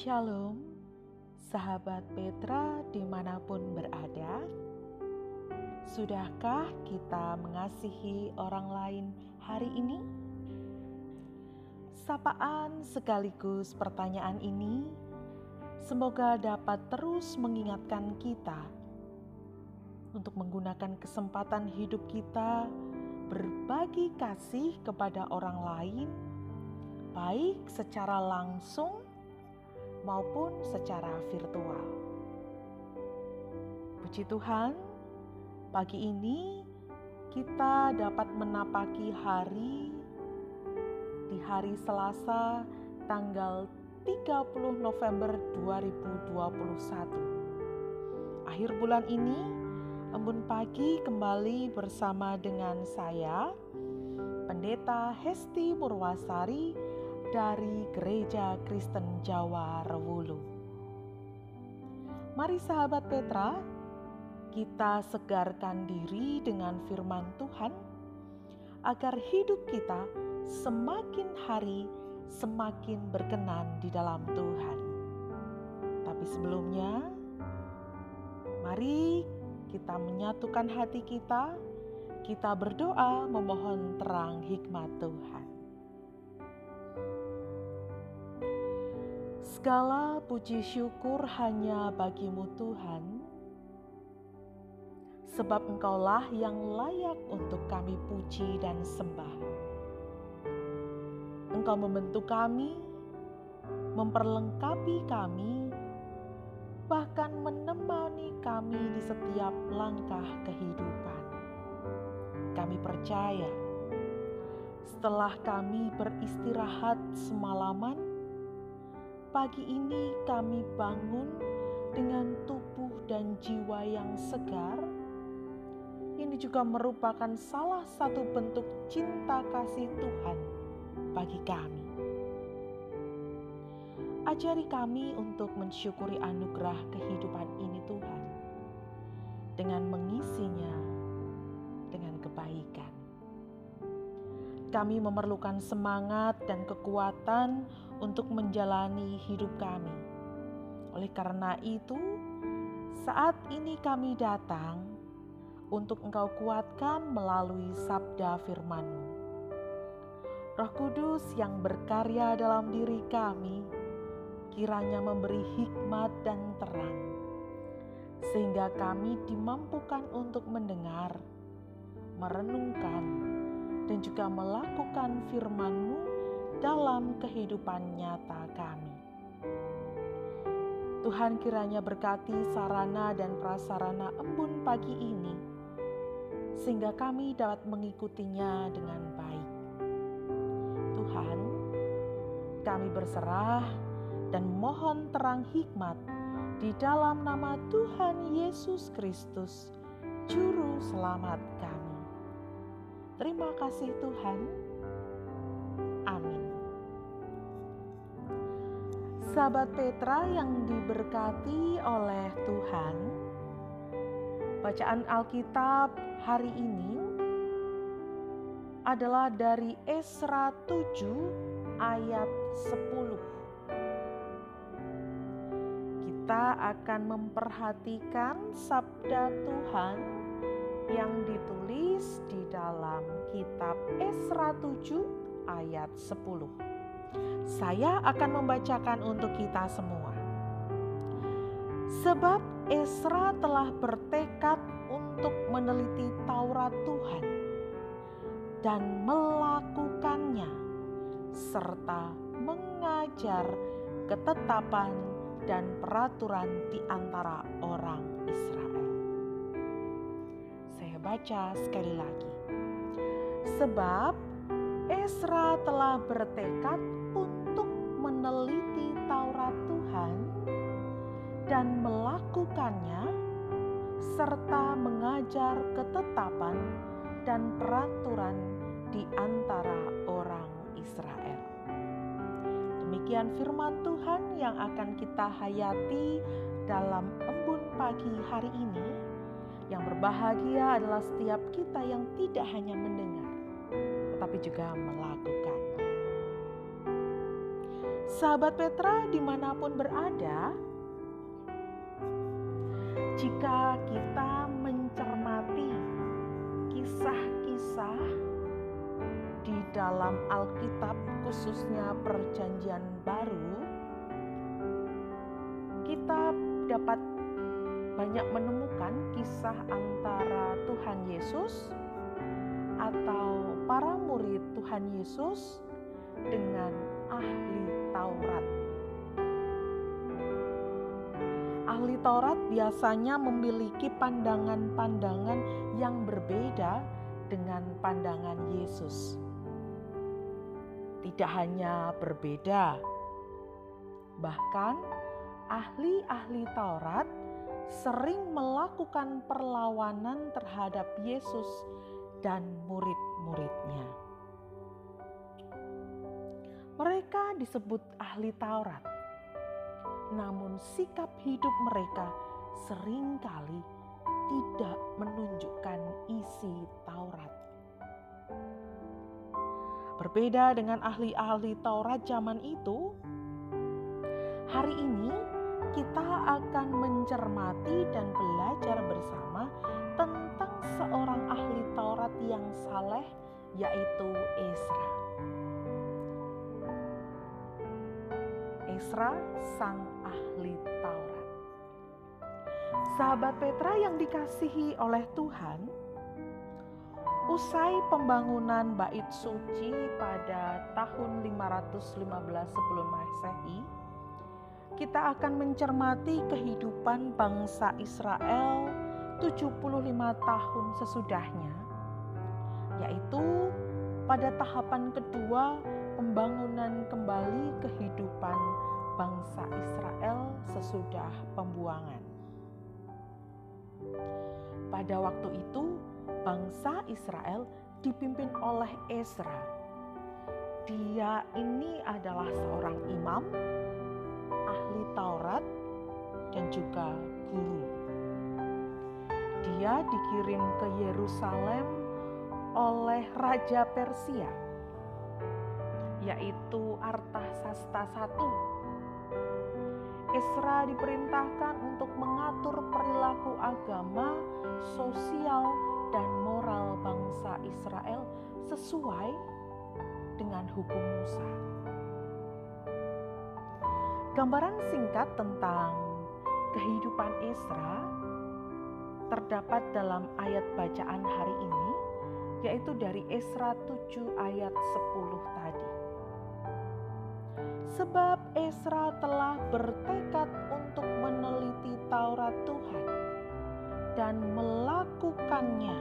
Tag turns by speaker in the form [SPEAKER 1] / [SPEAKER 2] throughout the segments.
[SPEAKER 1] Shalom, sahabat Petra di mana pun berada. Sudahkah kita mengasihi orang lain hari ini? Sapaan sekaligus pertanyaan ini semoga dapat terus mengingatkan kita untuk menggunakan kesempatan hidup kita berbagi kasih kepada orang lain, baik secara langsung maupun secara virtual. Puji Tuhan, pagi ini kita dapat menapaki hari di hari Selasa tanggal 30 November 2021. Akhir bulan ini, embun pagi kembali bersama dengan saya, Pendeta Hesti Murwasari dari Gereja Kristen Jawa Rewulu. Mari sahabat Petra, kita segarkan diri dengan firman Tuhan agar hidup kita semakin hari semakin berkenan di dalam Tuhan. Tapi sebelumnya, mari kita menyatukan hati kita, kita berdoa memohon terang hikmat Tuhan. Segala puji syukur hanya bagimu Tuhan, sebab engkaulah yang layak untuk kami puji dan sembah. Engkau membentuk kami, memperlengkapi kami, bahkan menemani kami di setiap langkah kehidupan. Kami percaya, setelah kami beristirahat semalaman, Pagi ini kami bangun dengan tubuh dan jiwa yang segar. Ini juga merupakan salah satu bentuk cinta kasih Tuhan bagi kami. Ajari kami untuk mensyukuri anugerah kehidupan ini, Tuhan, dengan mengisinya dengan kebaikan. Kami memerlukan semangat dan kekuatan untuk menjalani hidup kami. Oleh karena itu, saat ini kami datang untuk Engkau kuatkan melalui sabda firman-Mu. Roh Kudus yang berkarya dalam diri kami, kiranya memberi hikmat dan terang, sehingga kami dimampukan untuk mendengar, merenungkan, dan juga melakukan firman-Mu dalam kehidupan nyata kami. Tuhan kiranya berkati sarana dan prasarana embun pagi ini, sehingga kami dapat mengikutinya dengan baik. Tuhan, kami berserah dan mohon terang hikmat di dalam nama Tuhan Yesus Kristus, Juru Selamat kami. Terima kasih, Tuhan. Sahabat Petra yang diberkati oleh Tuhan, bacaan Alkitab hari ini adalah dari Esra 7 ayat 10. Kita akan memperhatikan sabda Tuhan yang ditulis di dalam kitab Esra 7 ayat 10. Saya akan membacakan untuk kita semua. Sebab Esra telah bertekad untuk meneliti Taurat Tuhan dan melakukannya, serta mengajar ketetapan dan peraturan di antara orang Israel. Saya baca sekali lagi, sebab Esra telah bertekad meneliti Taurat Tuhan dan melakukannya, serta mengajar ketetapan dan peraturan di antara orang Israel. Demikian firman Tuhan yang akan kita hayati dalam embun pagi hari ini. Yang berbahagia adalah setiap kita yang tidak hanya mendengar, tetapi juga melakukan. Sahabat Petra di mana pun berada, jika kita mencermati kisah-kisah di dalam Alkitab, khususnya Perjanjian Baru, kita dapat banyak menemukan kisah antara Tuhan Yesus atau para murid Tuhan Yesus dengan ahli Taurat. Ahli Taurat biasanya memiliki pandangan-pandangan yang berbeda dengan pandangan Yesus. Tidak hanya berbeda, bahkan ahli-ahli Taurat sering melakukan perlawanan terhadap Yesus dan murid-muridnya. Mereka disebut ahli Taurat, namun sikap hidup mereka sering kali tidak menunjukkan isi Taurat. Berbeda dengan ahli-ahli Taurat zaman itu, hari ini kita akan mencermati dan belajar bersama tentang seorang ahli Taurat yang saleh, yaitu Esra. Esra sang ahli Taurat. Sahabat Petra yang dikasihi oleh Tuhan, usai pembangunan bait suci pada tahun 515 sebelum Masehi, kita akan mencermati kehidupan bangsa Israel 75 tahun sesudahnya, yaitu pada tahapan kedua pembangunan kembali bangsa Israel sesudah pembuangan. Pada waktu itu, bangsa Israel dipimpin oleh Ezra. Dia ini adalah seorang imam, ahli Taurat, dan juga guru. Dia dikirim ke Yerusalem oleh Raja Persia yaitu Artasasta I. Esra diperintahkan untuk mengatur perilaku agama, sosial, dan moral bangsa Israel sesuai dengan hukum Musa. Gambaran singkat tentang kehidupan Esra terdapat dalam ayat bacaan hari ini, yaitu dari Esra 7 ayat 10 tadi. Sebab Esra telah bertekad untuk meneliti Taurat Tuhan dan melakukannya,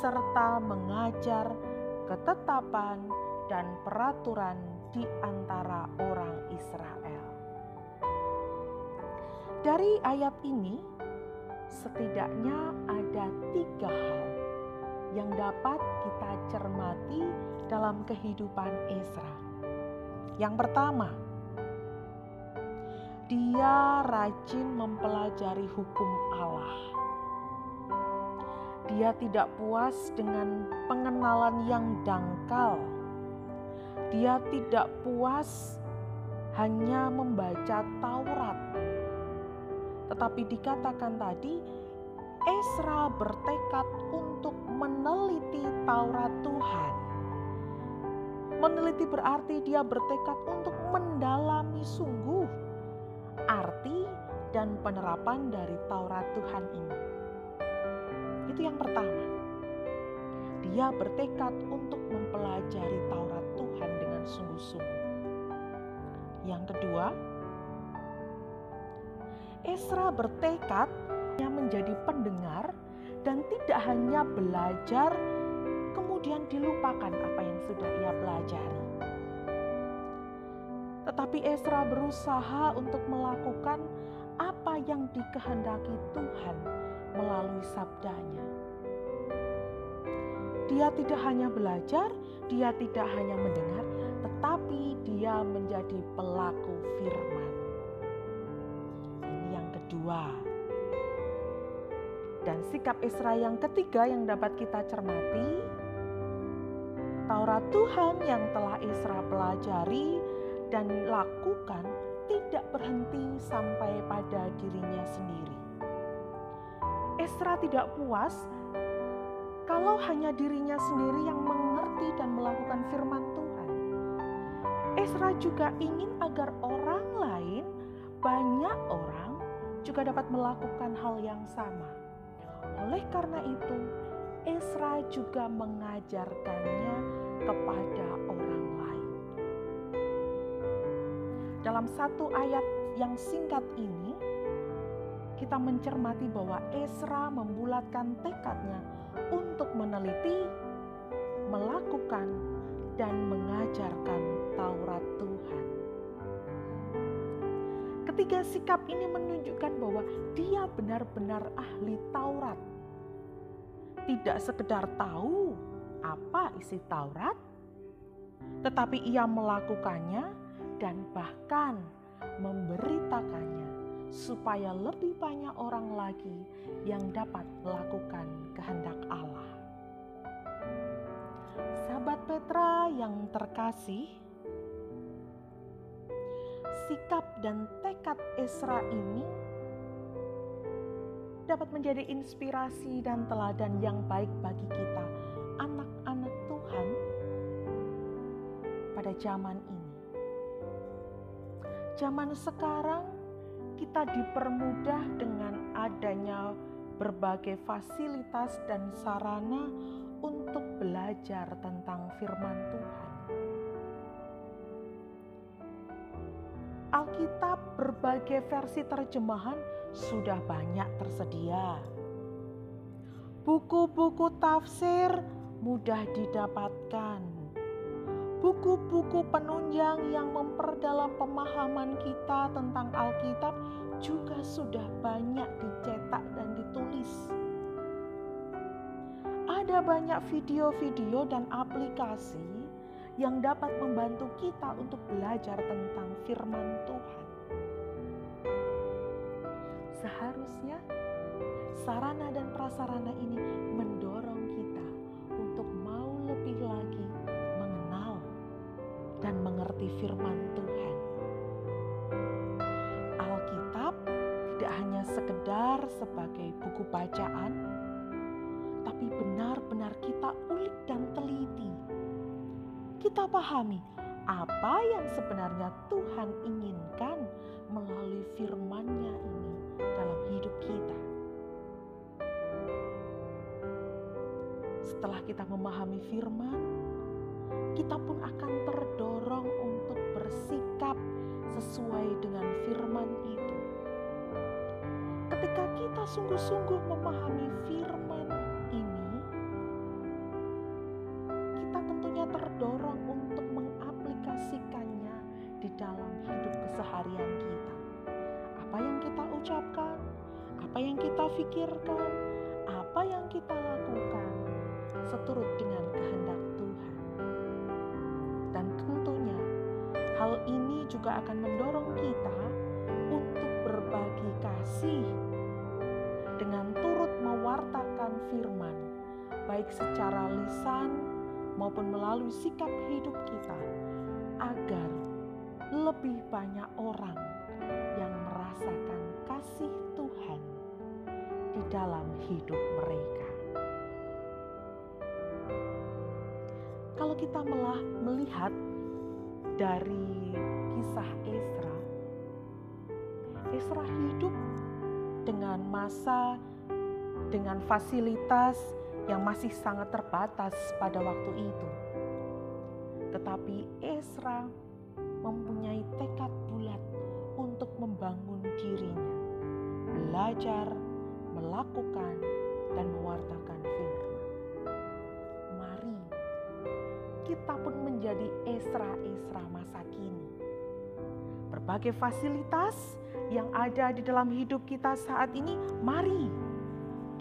[SPEAKER 1] serta mengajar ketetapan dan peraturan di antara orang Israel. Dari ayat ini, setidaknya ada tiga hal yang dapat kita cermati dalam kehidupan Esra. Yang pertama, dia rajin mempelajari hukum Allah. Dia tidak puas dengan pengenalan yang dangkal. Dia tidak puas hanya membaca Taurat, tetapi dikatakan tadi, Esra bertekad untuk meneliti Taurat Tuhan Meneliti berarti dia bertekad untuk mendalami sungguh arti dan penerapan dari Taurat Tuhan ini. Itu yang pertama. Dia bertekad untuk mempelajari Taurat Tuhan dengan sungguh-sungguh. Yang kedua, Esra bertekad menjadi pendengar dan tidak hanya belajar kemudian dilupakan apa yang sudah ia pelajari. Tetapi Esra berusaha untuk melakukan apa yang dikehendaki Tuhan melalui sabdanya. Dia tidak hanya belajar, dia tidak hanya mendengar, tetapi dia menjadi pelaku firman. Ini yang kedua. Dan sikap Esra yang ketiga yang dapat kita cermati Taurat Tuhan yang telah Isra pelajari dan lakukan tidak berhenti sampai pada dirinya sendiri. Esra tidak puas kalau hanya dirinya sendiri yang mengerti dan melakukan firman Tuhan. Esra juga ingin agar orang lain, banyak orang, juga dapat melakukan hal yang sama. Oleh karena itu, Esra juga mengajarkannya kepada orang lain. Dalam satu ayat yang singkat ini, kita mencermati bahwa Esra membulatkan tekadnya untuk meneliti, melakukan, dan mengajarkan Taurat Tuhan. Ketiga sikap ini menunjukkan bahwa dia benar-benar ahli Taurat. Tidak sekedar tahu apa isi Taurat, tetapi ia melakukannya dan bahkan memberitakannya supaya lebih banyak orang lagi yang dapat melakukan kehendak Allah. Sahabat Petra yang terkasih, sikap dan tekad Esra ini dapat menjadi inspirasi dan teladan yang baik bagi kita, anak-anak Tuhan, pada zaman ini. Zaman sekarang, kita dipermudah dengan adanya berbagai fasilitas dan sarana untuk belajar tentang firman Tuhan. Alkitab berbagai versi terjemahan sudah banyak tersedia. Buku-buku tafsir mudah didapatkan. Buku-buku penunjang yang memperdalam pemahaman kita tentang Alkitab juga sudah banyak dicetak dan ditulis. Ada banyak video-video dan aplikasi yang dapat membantu kita untuk belajar tentang firman Tuhan. Seharusnya sarana dan prasarana ini mendorong kita untuk mau lebih lagi mengenal dan mengerti firman Tuhan. Alkitab tidak hanya sekedar sebagai buku bacaan, tapi benar-benar kita ulik dan. Kita pahami apa yang sebenarnya Tuhan inginkan melalui firman-Nya ini dalam hidup kita. Setelah kita memahami firman, kita pun akan terdorong untuk bersikap sesuai dengan firman itu. Ketika kita sungguh-sungguh memahami firman hal ini juga akan mendorong kita untuk berbagi kasih dengan turut mewartakan firman, baik secara lisan maupun melalui sikap hidup kita, agar lebih banyak orang yang merasakan kasih Tuhan di dalam hidup mereka. Kalau kita melihat dari kisah Esra, Esra hidup dengan masa dengan fasilitas yang masih sangat terbatas pada waktu itu. Tetapi Esra mempunyai tekad bulat untuk membangun dirinya, belajar, melakukan, dan mewartakan kita pun menjadi Esra-Esra masa kini. Berbagai fasilitas yang ada di dalam hidup kita saat ini, mari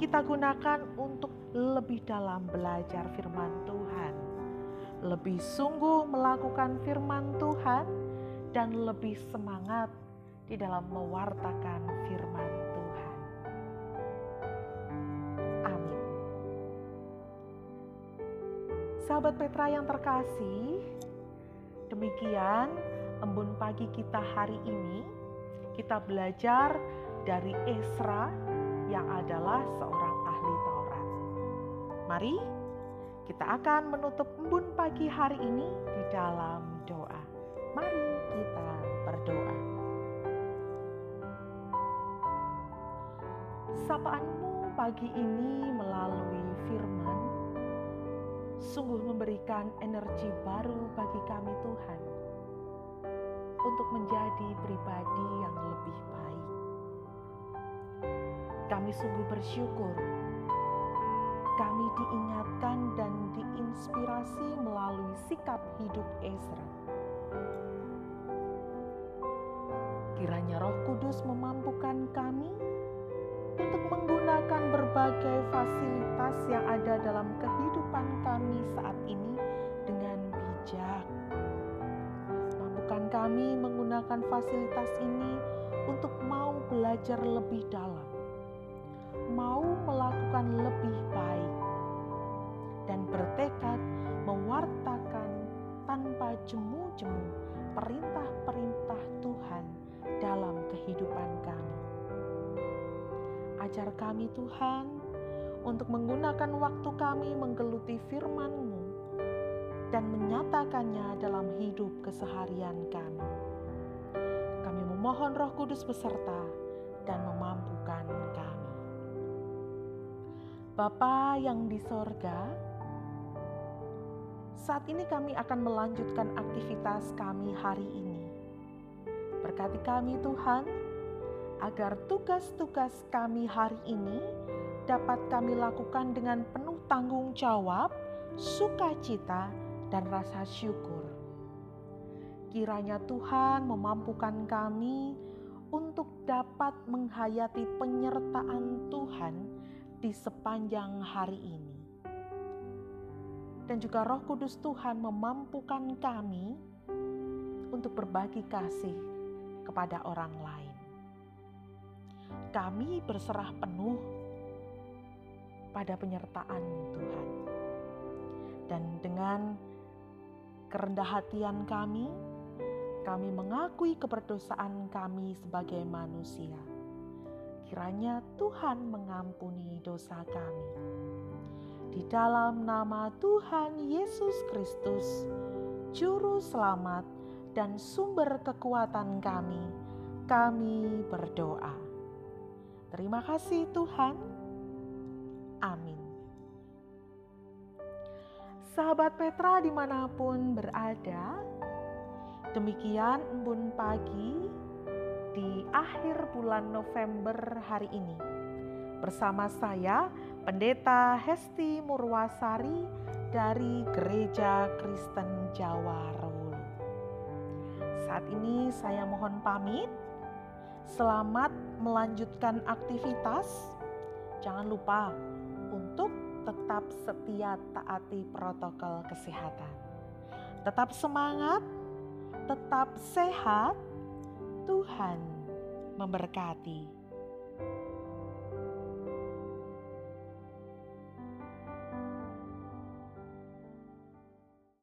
[SPEAKER 1] kita gunakan untuk lebih dalam belajar firman Tuhan, lebih sungguh melakukan firman Tuhan, dan lebih semangat di dalam mewartakan firman Sahabat Petra yang terkasih, demikian embun pagi kita hari ini, kita belajar dari Esra yang adalah seorang ahli Taurat. Mari kita akan menutup embun pagi hari ini di dalam doa. Mari kita berdoa. Sapaanmu pagi ini melalui firman sungguh memberikan energi baru bagi kami Tuhan untuk menjadi pribadi yang lebih baik. Kami sungguh bersyukur kami diingatkan dan diinspirasi melalui sikap hidup Ezra. Kiranya Roh Kudus memampukan kami untuk menggunakan berbagai fasilitas yang ada dalam kehidupan kami saat ini dengan bijak. Mampukan kami menggunakan fasilitas ini untuk mau belajar lebih dalam mau melakukan lebih baik dan bertekad mewartakan tanpa jemu-jemu perintah-perintah Tuhan dalam kehidupan kami. Ajar kami Tuhan untuk menggunakan waktu kami menggeluti firman-Mu dan menyatakannya dalam hidup keseharian kami. Kami memohon Roh Kudus beserta dan memampukan kami. Bapa yang di sorga, saat ini kami akan melanjutkan aktivitas kami hari ini. Berkati kami Tuhan, agar tugas-tugas kami hari ini dapat kami lakukan dengan penuh tanggung jawab, sukacita, dan rasa syukur. Kiranya Tuhan memampukan kami untuk dapat menghayati penyertaan Tuhan di sepanjang hari ini. Dan juga Roh Kudus Tuhan memampukan kami untuk berbagi kasih kepada orang lain. Kami berserah penuh pada penyertaan Tuhan. Dan dengan kerendah hatian kami, kami mengakui keberdosaan kami sebagai manusia Kiranya Tuhan mengampuni dosa kami. Di dalam nama Tuhan Yesus Kristus, Juru Selamat dan sumber kekuatan kami, kami berdoa. Terima kasih Tuhan. Amin. Sahabat Petra di mana pun berada, demikian embun pagi di akhir bulan November hari ini. Bersama saya, Pendeta Hesti Murwasari dari Gereja Kristen Jawa Rewulu. Saat ini saya mohon pamit. Selamat melanjutkan aktivitas. Jangan lupa untuk tetap setia taati protokol kesehatan. Tetap semangat, tetap sehat, Tuhan memberkati.